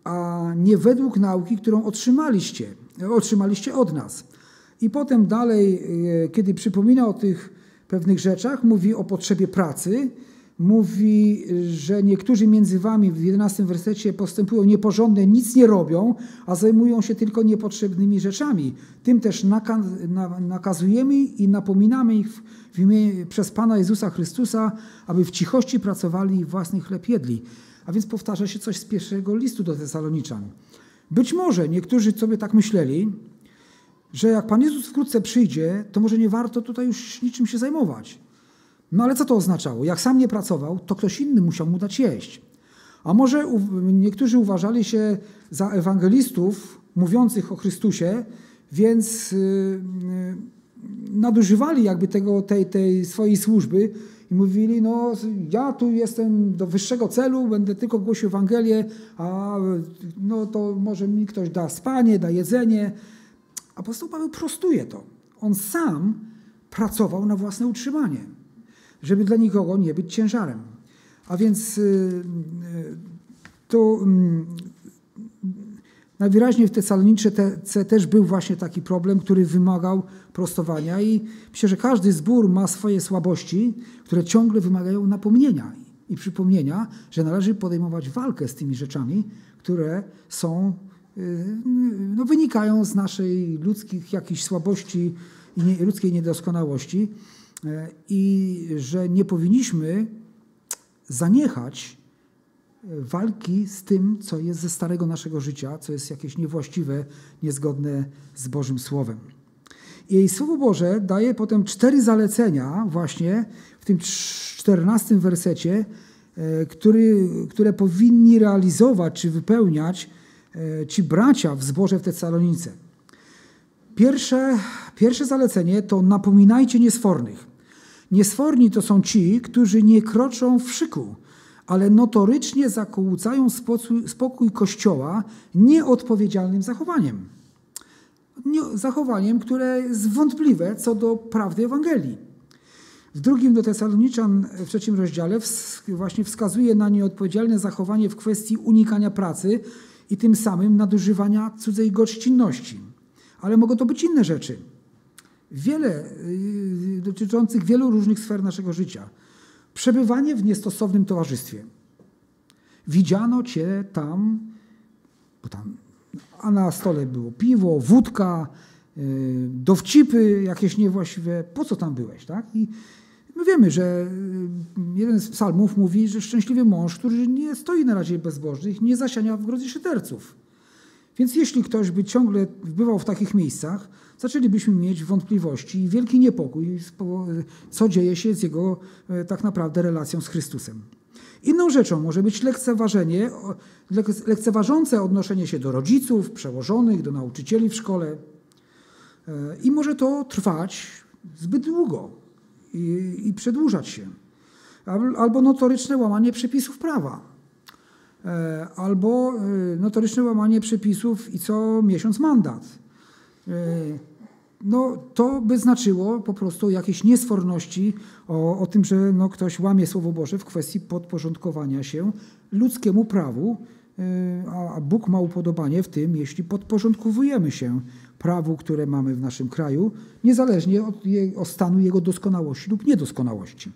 A: a nie według nauki, którą otrzymaliście, otrzymaliście od nas. I potem dalej, e, kiedy przypomina o tych pewnych rzeczach, mówi o potrzebie pracy, mówi, że niektórzy między wami w 11 wersecie postępują nieporządnie, nic nie robią, a zajmują się tylko niepotrzebnymi rzeczami. Tym też nakazujemy i napominamy ich w imię, przez Pana Jezusa Chrystusa, aby w cichości pracowali i własny chleb jedli. A więc powtarza się coś z pierwszego listu do Tesaloniczan. Być może niektórzy sobie tak myśleli, że jak Pan Jezus wkrótce przyjdzie, to może nie warto tutaj już niczym się zajmować. No ale co to oznaczało? Jak sam nie pracował, to ktoś inny musiał mu dać jeść. A może niektórzy uważali się za ewangelistów mówiących o Chrystusie, więc y, y, nadużywali jakby tego, tej, tej swojej służby i mówili, no ja tu jestem do wyższego celu, będę tylko głosił Ewangelię, a no to może mi ktoś da spanie, da jedzenie. Apostoł Paweł prostuje to. On sam pracował na własne utrzymanie żeby dla nikogo nie być ciężarem. A więc y, y, to mm, najwyraźniej w Tesalonicze też był właśnie taki problem, który wymagał prostowania i myślę, że każdy zbór ma swoje słabości, które ciągle wymagają napomnienia i przypomnienia, że należy podejmować walkę z tymi rzeczami, które są, y, no, wynikają z naszej ludzkich jakichś słabości i ludzkiej niedoskonałości. E, i że nie powinniśmy zaniechać e, walki z tym, co jest ze starego naszego życia, co jest jakieś niewłaściwe, niezgodne z Bożym Słowem. I Słowo Boże daje potem cztery zalecenia właśnie w tym czternastym wersecie, e, który, które powinni realizować czy wypełniać ci bracia w zborze w Tesalonice. Pierwsze, pierwsze zalecenie to napominajcie niesfornych. Niesforni to są ci, którzy nie kroczą w szyku, ale notorycznie zakłócają spokój, Kościoła nieodpowiedzialnym zachowaniem. Zachowaniem, które jest wątpliwe co do prawdy Ewangelii. W drugim do Tesaloniczan, w trzecim rozdziale, właśnie wskazuje na nieodpowiedzialne zachowanie w kwestii unikania pracy i tym samym nadużywania cudzej gościnności. Ale mogą to być inne rzeczy wiele y, dotyczących wielu różnych sfer naszego życia. Przebywanie w niestosownym towarzystwie. Widziano cię tam, bo tam, a na stole było piwo, wódka, y, dowcipy jakieś niewłaściwe. Po co tam byłeś, tak? I my wiemy, że y, jeden z psalmów mówi, że szczęśliwy mąż, który nie stoi na razie bezbożnych, nie zasiania w grodzie szyderców. Więc jeśli ktoś by ciągle bywał w takich miejscach, zaczęlibyśmy mieć wątpliwości i wielki niepokój, co dzieje się z jego e, tak naprawdę relacją z Chrystusem. Inną rzeczą może być lekceważenie, lekceważące odnoszenie się do rodziców, przełożonych, do nauczycieli w szkole. E, I może to trwać zbyt długo i, i przedłużać się. Albo notoryczne łamanie przepisów prawa. E, albo notoryczne łamanie przepisów i co miesiąc mandat no, to by znaczyło po prostu jakieś niesforności o, o tym, że no, ktoś łamie Słowo Boże w kwestii podporządkowania się ludzkiemu prawu, a Bóg ma upodobanie w tym, jeśli podporządkowujemy się prawu, które mamy w naszym kraju, niezależnie od, od stanu jego doskonałości lub niedoskonałości.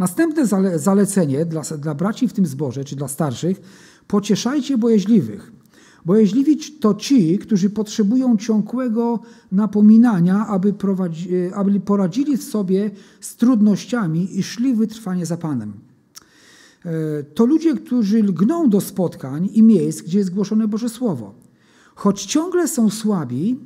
A: Następne zalecenie dla, dla braci w tym zborze, czy dla starszych, pocieszajcie bojaźliwych Bojaźliwi to ci, którzy potrzebują ciągłego napominania, aby, prowadzi, aby poradzili sobie z trudnościami i szli wytrwanie za Panem. E, to ludzie, którzy lgną do spotkań i miejsc, gdzie jest głoszone Boże Słowo. Choć ciągle są słabi,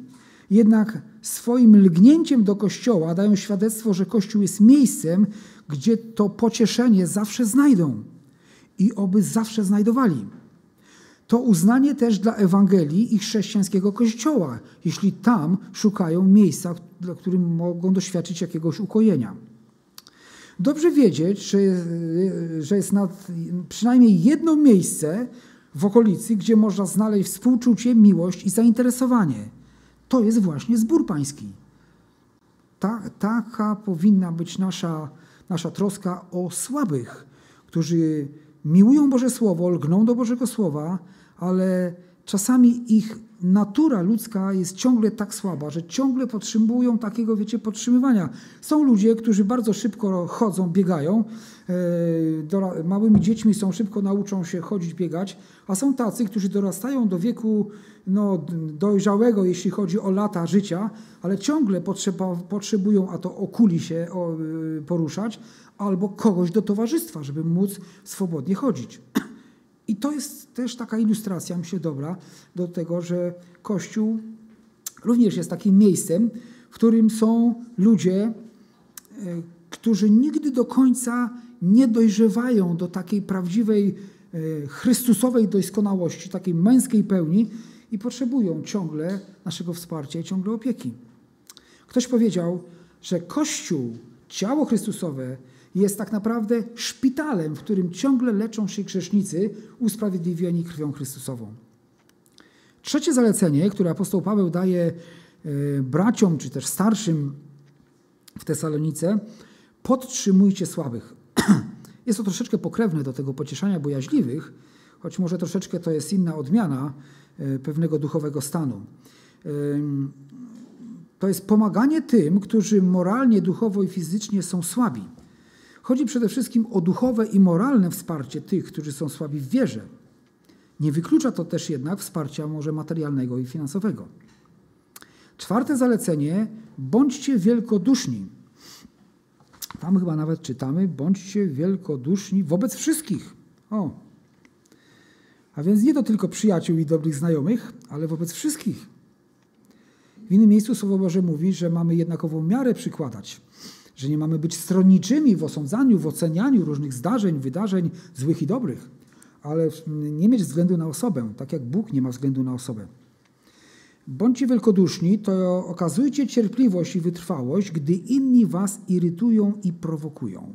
A: jednak swoim lgnięciem do Kościoła dają świadectwo, że Kościół jest miejscem, gdzie to pocieszenie zawsze znajdą i oby zawsze znajdowali to uznanie też dla Ewangelii i chrześcijańskiego Kościoła, jeśli tam szukają miejsca, dla którym mogą doświadczyć jakiegoś ukojenia. Dobrze wiedzieć, że, jest nad, przynajmniej jedno miejsce w okolicy, gdzie można znaleźć współczucie, miłość i zainteresowanie. To jest właśnie zbór pański. Ta, taka powinna być nasza, nasza troska o słabych, którzy miłują Boże Słowo, lgną do Bożego Słowa, ale czasami ich natura ludzka jest ciągle tak słaba, że ciągle potrzebują takiego, wiecie, podtrzymywania. Są ludzie, którzy bardzo szybko chodzą, biegają, e, małymi dziećmi są, szybko nauczą się chodzić, biegać, a są tacy, którzy dorastają do wieku no, dojrzałego, jeśli chodzi o lata życia, ale ciągle potrzeba, potrzebują, a to okuli się y, poruszać, albo kogoś do towarzystwa, żeby móc swobodnie chodzić. I to jest też taka ilustracja, myślę, dobra, do tego, że Kościół również jest takim miejscem, w którym są ludzie, y, którzy nigdy do końca nie dojrzewają do takiej prawdziwej y, Chrystusowej doskonałości, takiej męskiej pełni, i potrzebują ciągle naszego wsparcia i ciągle opieki. Ktoś powiedział, że Kościół, ciało Chrystusowe, jest tak naprawdę szpitalem, w którym ciągle leczą się grzesznicy usprawiedliwieni krwią Chrystusową. Trzecie zalecenie, które apostoł Paweł daje e, braciom, czy też starszym w Tesalonice, podtrzymujcie słabych. Jest to troszeczkę pokrewne do tego pocieszania bojaźliwych, choć może troszeczkę to jest inna odmiana, E, pewnego duchowego stanu. To jest pomaganie tym, którzy moralnie, duchowo i fizycznie są słabi. Chodzi przede wszystkim o duchowe i moralne wsparcie tych, którzy są słabi w wierze. Nie wyklucza to też jednak wsparcia może materialnego i finansowego. Czwarte zalecenie: bądźcie wielkoduszni. Tam chyba nawet czytamy: bądźcie wielkoduszni wobec wszystkich. O, a więc nie do tylko przyjaciół i dobrych znajomych, ale wobec wszystkich. W innym miejscu Słowo Boże mówi, że mamy jednakową miarę przykładać, że nie mamy być stronniczymi w osądzaniu, w ocenianiu różnych zdarzeń, wydarzeń złych i dobrych, ale nie mieć względu na osobę, tak jak Bóg nie ma względu na osobę. Bądźcie wielkoduszni, to okazujcie cierpliwość i wytrwałość, gdy inni was irytują i prowokują.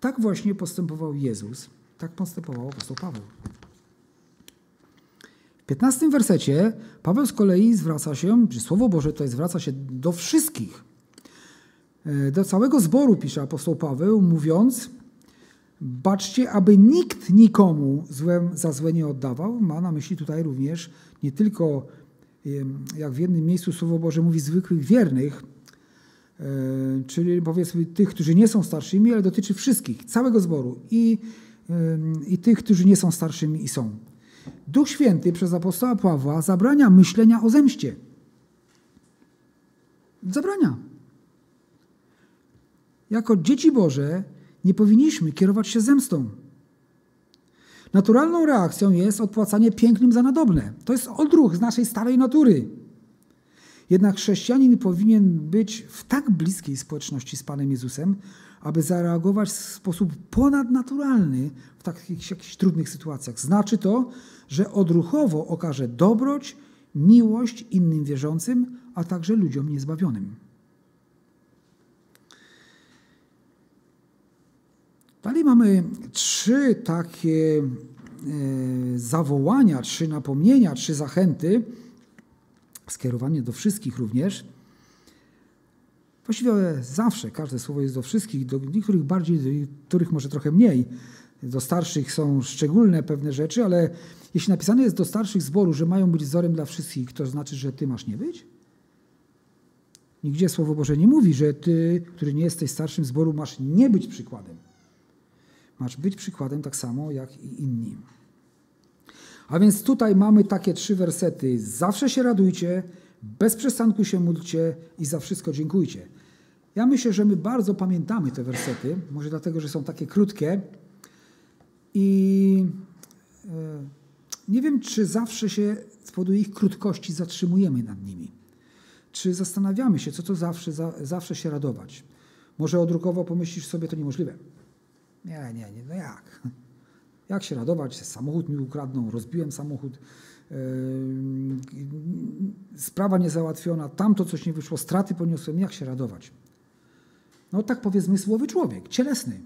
A: Tak właśnie postępował Jezus tak postępował apostoł Paweł. W 15 wersecie Paweł z kolei zwraca się, czy Słowo Boże tutaj zwraca się do wszystkich. E, do całego zboru pisze apostoł Paweł, mówiąc, baczcie, aby nikt nikomu złem za złe nie oddawał. Ma na myśli tutaj również nie tylko, jak w jednym miejscu Słowo Boże mówi, zwykłych wiernych, e, czyli powiedzmy tych, którzy nie są starszymi, ale dotyczy wszystkich, całego zboru i i tych, którzy nie są starszymi i są. Duch Święty przez apostoła Pawła zabrania myślenia o zemście. Zabrania. Jako dzieci Boże nie powinniśmy kierować się zemstą. Naturalną reakcją jest odpłacanie pięknym za nadobne. To jest odruch z naszej starej natury. Jednak chrześcijanin powinien być w tak bliskiej społeczności z Panem Jezusem, aby zareagować w sposób ponadnaturalny w takich jakichś trudnych sytuacjach. Znaczy to, że odruchowo okaże dobroć, miłość innym wierzącym, a także ludziom niezbawionym. Dalej mamy trzy takie e, zawołania, trzy napomnienia, trzy zachęty, skierowanie do wszystkich również. Właściwie zawsze każde słowo jest do wszystkich, do niektórych bardziej, do niektórych może trochę mniej. Do starszych są szczególne pewne rzeczy, ale jeśli napisane jest do starszych zboru, że mają być wzorem dla wszystkich, to znaczy, że ty masz nie być? Nigdzie Słowo Boże nie mówi, że ty, który nie jesteś starszym zboru, masz nie być przykładem. Masz być przykładem tak samo jak i inni. A więc tutaj mamy takie trzy wersety. Zawsze się radujcie, bez przestanku się módlcie i za wszystko dziękujcie. Ja myślę, że my bardzo pamiętamy te wersety, może dlatego, że są takie krótkie i e, nie wiem, czy zawsze się z powodu ich krótkości zatrzymujemy nad nimi. Czy zastanawiamy się, co to zawsze, za, zawsze się radować. Może odrukowo pomyślisz sobie, to niemożliwe. Nie, nie, nie, no jak? Jak się radować? Samochód mi ukradną, rozbiłem samochód, yy, sprawa niezałatwiona, tamto coś nie wyszło, straty poniosłem. Jak się radować? No tak powie zmysłowy człowiek, cielesny.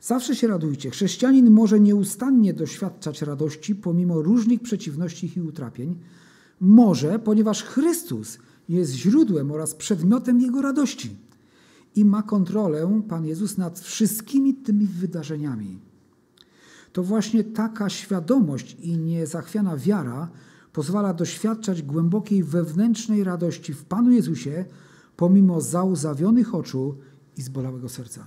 A: Zawsze się radujcie. Chrześcijanin może nieustannie doświadczać radości pomimo różnych przeciwności i utrapień. Może, ponieważ Chrystus jest źródłem oraz przedmiotem jego radości i ma kontrolę Pan Jezus nad wszystkimi tymi wydarzeniami. to właśnie taka świadomość i niezachwiana wiara pozwala doświadczać głębokiej wewnętrznej radości w Panu Jezusie, pomimo załzawionych oczu i zbolałego serca.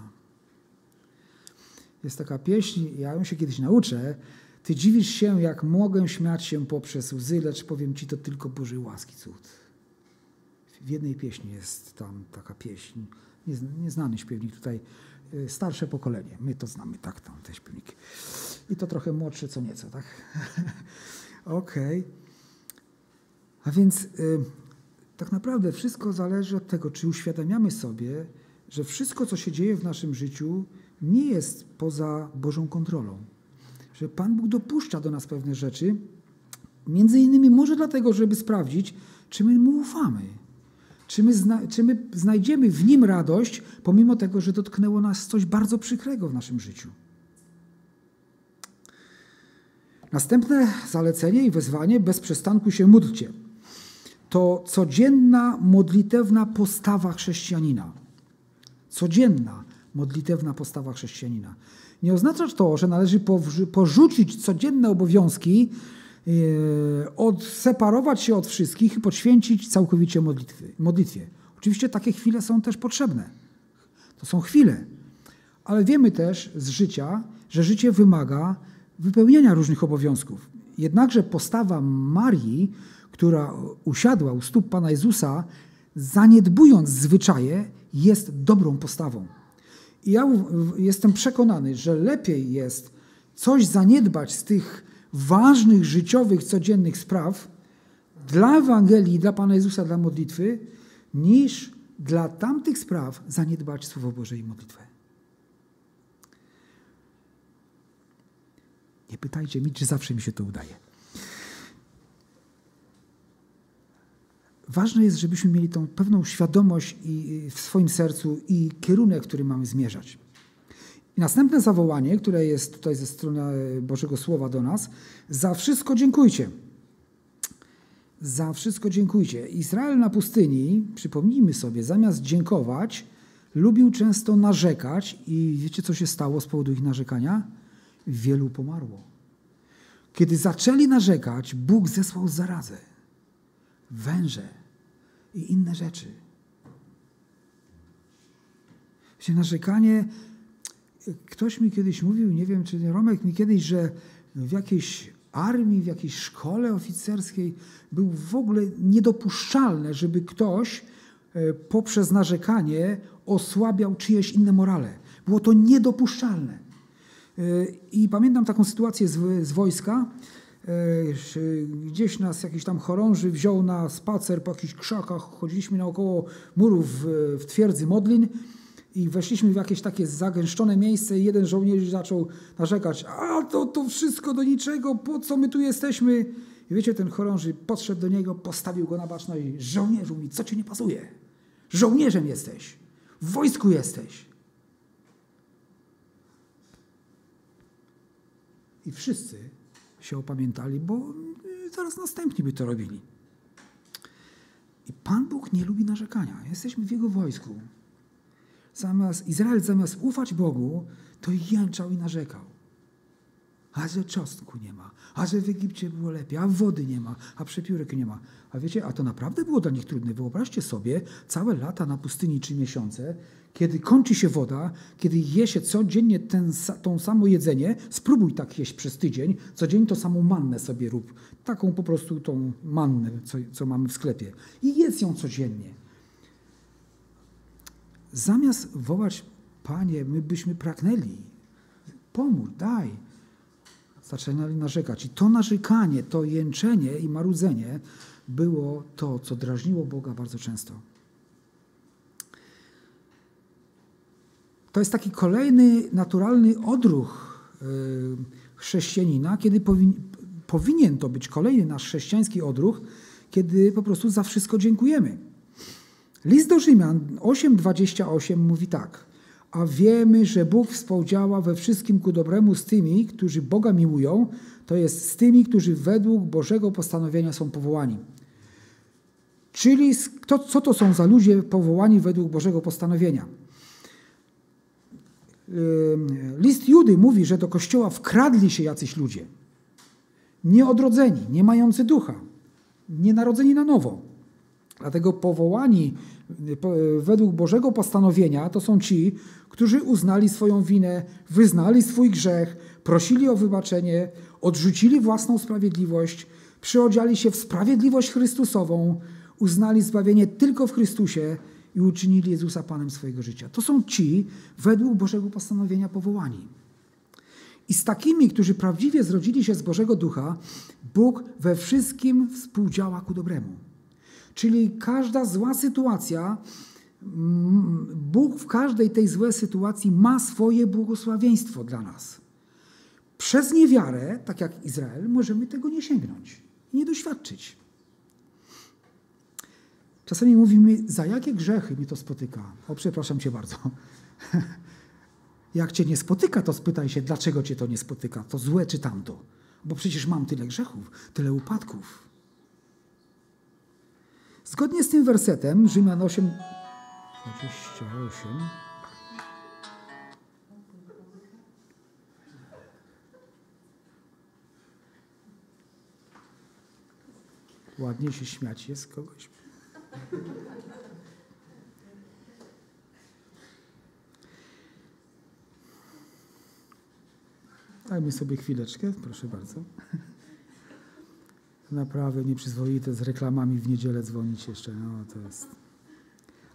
A: Jest taka pieśń, ja ją się kiedyś nauczę. Ty dziwisz się, jak mogę śmiać się poprzez łzy, lecz powiem ci to tylko Bożej łaski cud. W jednej pieśni jest tam taka pieśń. Nieznany śpiewnik tutaj, y, starsze pokolenie. My to znamy, tak, tam te śpiewniki. I to trochę młodsze co nieco, tak? Okej. Okay. A więc y, tak naprawdę wszystko zależy od tego, czy uświadamiamy sobie, że wszystko, co się dzieje w naszym życiu, nie jest poza Bożą kontrolą. Że Pan Bóg dopuszcza do nas pewne rzeczy, między innymi może dlatego, żeby sprawdzić, czy my Mu ufamy. Czy my, zna, czy my znajdziemy w Nim radość, pomimo tego, że dotknęło nas coś bardzo przykrego w naszym życiu. Następne zalecenie i wezwanie bez przestanku się módlcie to codzienna modlitewna postawa chrześcijanina. Codzienna modlitewna postawa chrześcijanina. Nie oznacza to, że należy porzucić codzienne obowiązki, odseparować się od wszystkich i poświęcić całkowicie modlitwie. modlitwie. Oczywiście takie chwile są też potrzebne. To są chwile. Ale wiemy też z życia, że życie wymaga wypełnienia różnych obowiązków. Jednakże postawa Marii która usiadła u stóp Pana Jezusa, zaniedbując zwyczaje, jest dobrą postawą. I ja jestem przekonany, że lepiej jest coś zaniedbać z tych ważnych, życiowych, codziennych spraw dla Ewangelii, dla Pana Jezusa, dla modlitwy, niż dla tamtych spraw zaniedbać Słowo Boże i modlitwę. Nie pytajcie mi, czy zawsze mi się to udaje. ważne jest, żebyśmy mieli tą pewną świadomość w swoim sercu i kierunek, który mamy zmierzać. Następne zawołanie, które jest tutaj ze strony Bożego Słowa do nas, za wszystko dziękujcie. Za wszystko dziękujcie. Izrael na pustyni, przypomnijmy sobie, zamiast dziękować, lubił często narzekać i wiecie, co się stało z powodu ich narzekania? Wielu pomarło. Kiedy zaczęli narzekać, Bóg zesłał zarazę. Węże, i inne rzeczy. Wiecie, narzekanie, ktoś mi kiedyś mówił, nie wiem czy Romek mi kiedyś, że w jakiejś armii, w jakiejś szkole oficerskiej był w ogóle niedopuszczalne, żeby ktoś e, poprzez narzekanie osłabiał czyjeś inne morale. Było to niedopuszczalne. E, I pamiętam taką sytuację z, z wojska, E, gdzieś nas jakiś tam chorąży wziął na spacer po jakichś krzakach, chodziliśmy naokoło murów w twierdzy Modlin i weszliśmy w jakieś takie zagęszczone miejsce i jeden żołnierz zaczął narzekać, a to, to wszystko do niczego, po co my tu jesteśmy? I wiecie, ten chorąży podszedł do niego, postawił go na baczność i żołnierzu mi, co ci nie pasuje? Żołnierzem jesteś, w wojsku jesteś. I wszyscy się opamiętali, bo y, zaraz następni by to robili. I Pan Bóg nie lubi narzekania. Jesteśmy w Jego wojsku. Zamiast, Izrael zamiast ufać Bogu, to jęczał i narzekał. A że czosnku nie ma, a że w Egipcie było lepiej, a wody nie ma, a przepiórek nie ma. A wiecie, a to naprawdę było dla nich trudne. Wyobraźcie sobie całe lata na pustyni czy miesiące, kiedy kończy się woda, kiedy je się codziennie ten, tą samo jedzenie, spróbuj tak jeść przez tydzień, codziennie to samą mannę sobie rób. Taką po prostu tą mannę, co, co mamy w sklepie. I jedz ją codziennie. Zamiast wołać, Panie, my byśmy pragnęli, pomóż, daj. Zaczynali narzekać. I to narzekanie, to jęczenie i marudzenie było to, co drażniło Boga bardzo często. To jest taki kolejny naturalny odruch y, chrześcijanina, kiedy powin, powinien to być kolejny nasz chrześcijański odruch, kiedy po prostu za wszystko dziękujemy. List do Rzymian 8:28 mówi tak: A wiemy, że Bóg współdziała we wszystkim ku dobremu z tymi, którzy Boga miłują, to jest z tymi, którzy według Bożego postanowienia są powołani. Czyli to, co to są za ludzie powołani według Bożego postanowienia? list Judy mówi, że do kościoła wkradli się jacyś ludzie. Nieodrodzeni, nie mający ducha, nienarodzeni na nowo. Dlatego powołani według Bożego postanowienia to są ci, którzy uznali swoją winę, wyznali swój grzech, prosili o wybaczenie, odrzucili własną sprawiedliwość, przyodziali się w sprawiedliwość Chrystusową, uznali zbawienie tylko w Chrystusie i uczynili Jezusa Panem swojego życia. To są ci według Bożego postanowienia powołani. I z takimi, którzy prawdziwie zrodzili się z Bożego Ducha, Bóg we wszystkim współdziała ku dobremu. Czyli każda zła sytuacja, mm, Bóg w każdej tej złej sytuacji ma swoje błogosławieństwo dla nas. Przez niewiarę, tak jak Izrael, możemy tego nie sięgnąć i nie doświadczyć. Czasami mówimy, za jakie grzechy mi to spotyka? O, przepraszam cię bardzo. Jak cię nie spotyka, to spytaj się, dlaczego cię to nie spotyka. To złe czy tamto? Bo przecież mam tyle grzechów, tyle upadków. Zgodnie z tym wersetem, Rzymian 8, 28. Ładnie się śmiać jest kogoś. Dajmy sobie chwileczkę, proszę bardzo. Naprawdę nieprzyzwoite z reklamami w niedzielę dzwonić jeszcze. No to jest.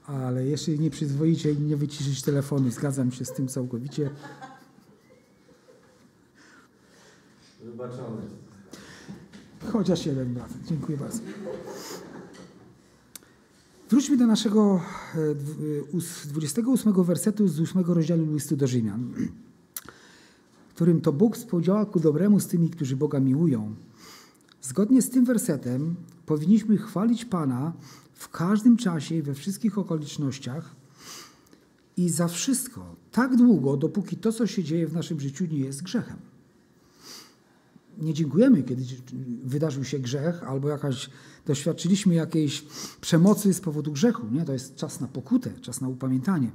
A: Ale jeszcze nieprzyzwoicie nie wyciszyć telefonu. Zgadzam się z tym całkowicie. Wybaczony. Chociaż jeden brat. Dziękuję bardzo. Wróćmy do naszego 28 e, wersetu z 8 rozdziału listu do Rzymian, którym to Bóg współdziała ku dobremu z tymi, którzy Boga miłują. Zgodnie z tym wersetem powinniśmy chwalić Pana w każdym czasie i we wszystkich okolicznościach i za wszystko, tak długo, dopóki to, co się dzieje w naszym życiu, nie jest grzechem nie dziękujemy, kiedy wydarzył się grzech albo jakaś, doświadczyliśmy jakiejś przemocy z powodu grzechu. Nie? To jest czas na pokutę, czas na upamiętanie.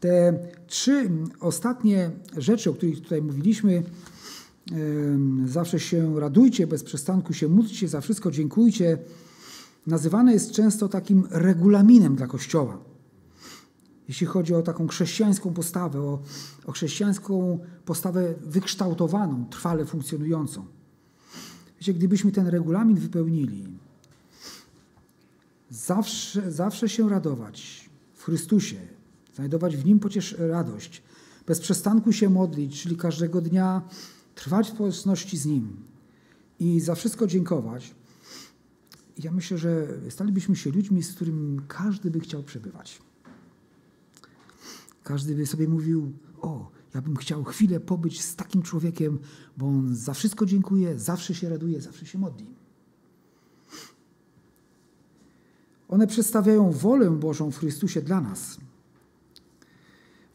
A: Te trzy ostatnie rzeczy, o których tutaj mówiliśmy, zawsze się radujcie, bez przestanku się módlcie, za wszystko dziękujcie, nazywane jest często takim regulaminem dla Kościoła jeśli chodzi o taką chrześcijańską postawę, o, o chrześcijańską postawę wykształtowaną, trwale funkcjonującą. Wiecie, gdybyśmy ten regulamin wypełnili, zawsze, zawsze się radować w Chrystusie, znajdować w Nim pociesz radość, bez przestanku się modlić, czyli każdego dnia trwać w społeczności z Nim i za wszystko dziękować, ja myślę, że stalibyśmy się ludźmi, z którymi każdy by chciał przebywać. Każdy by sobie mówił: O, ja bym chciał chwilę pobyć z takim człowiekiem, bo on za wszystko dziękuję, zawsze się raduje, zawsze się modli. One przedstawiają wolę Bożą w Chrystusie dla nas.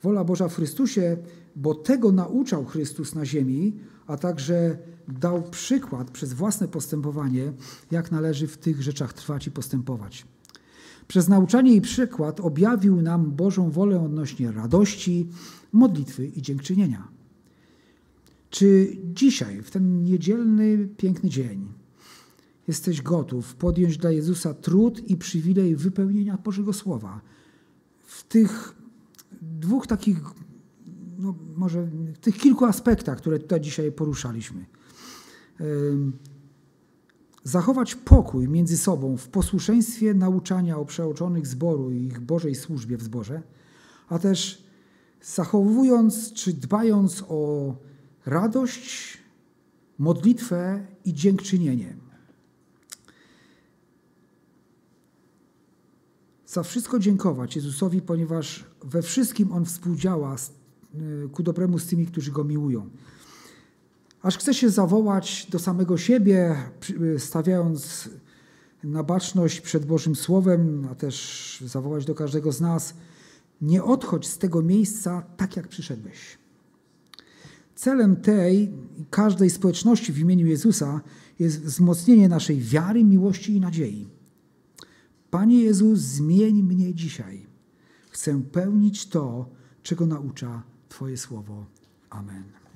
A: Wola Boża w Chrystusie, bo tego nauczał Chrystus na ziemi, a także dał przykład przez własne postępowanie, jak należy w tych rzeczach trwać i postępować. Przez nauczanie i przykład objawił nam Bożą wolę odnośnie radości, modlitwy i dziękczynienia. Czy dzisiaj, w ten niedzielny, piękny dzień, jesteś gotów podjąć dla Jezusa trud i przywilej wypełnienia Bożego Słowa w tych dwóch takich, no może w tych kilku aspektach, które tutaj dzisiaj poruszaliśmy? zachować pokój między sobą w posłuszeństwie nauczania o przeoczonych zboru i ich Bożej służbie w zborze, a też zachowując czy dbając o radość, modlitwę i dziękczynienie. Za wszystko dziękować Jezusowi, ponieważ we wszystkim On współdziała y, ku dobremu z tymi, którzy Go miłują aż chce się zawołać do samego siebie, stawiając na baczność przed Bożym Słowem, a też zawołać do każdego z nas: Nie odchodź z tego miejsca tak, jak przyszedłeś. Celem tej każdej społeczności w imieniu Jezusa jest wzmocnienie naszej wiary, miłości i nadziei. Panie Jezu, zmień mnie dzisiaj. Chcę pełnić to, czego naucza Twoje słowo. Amen.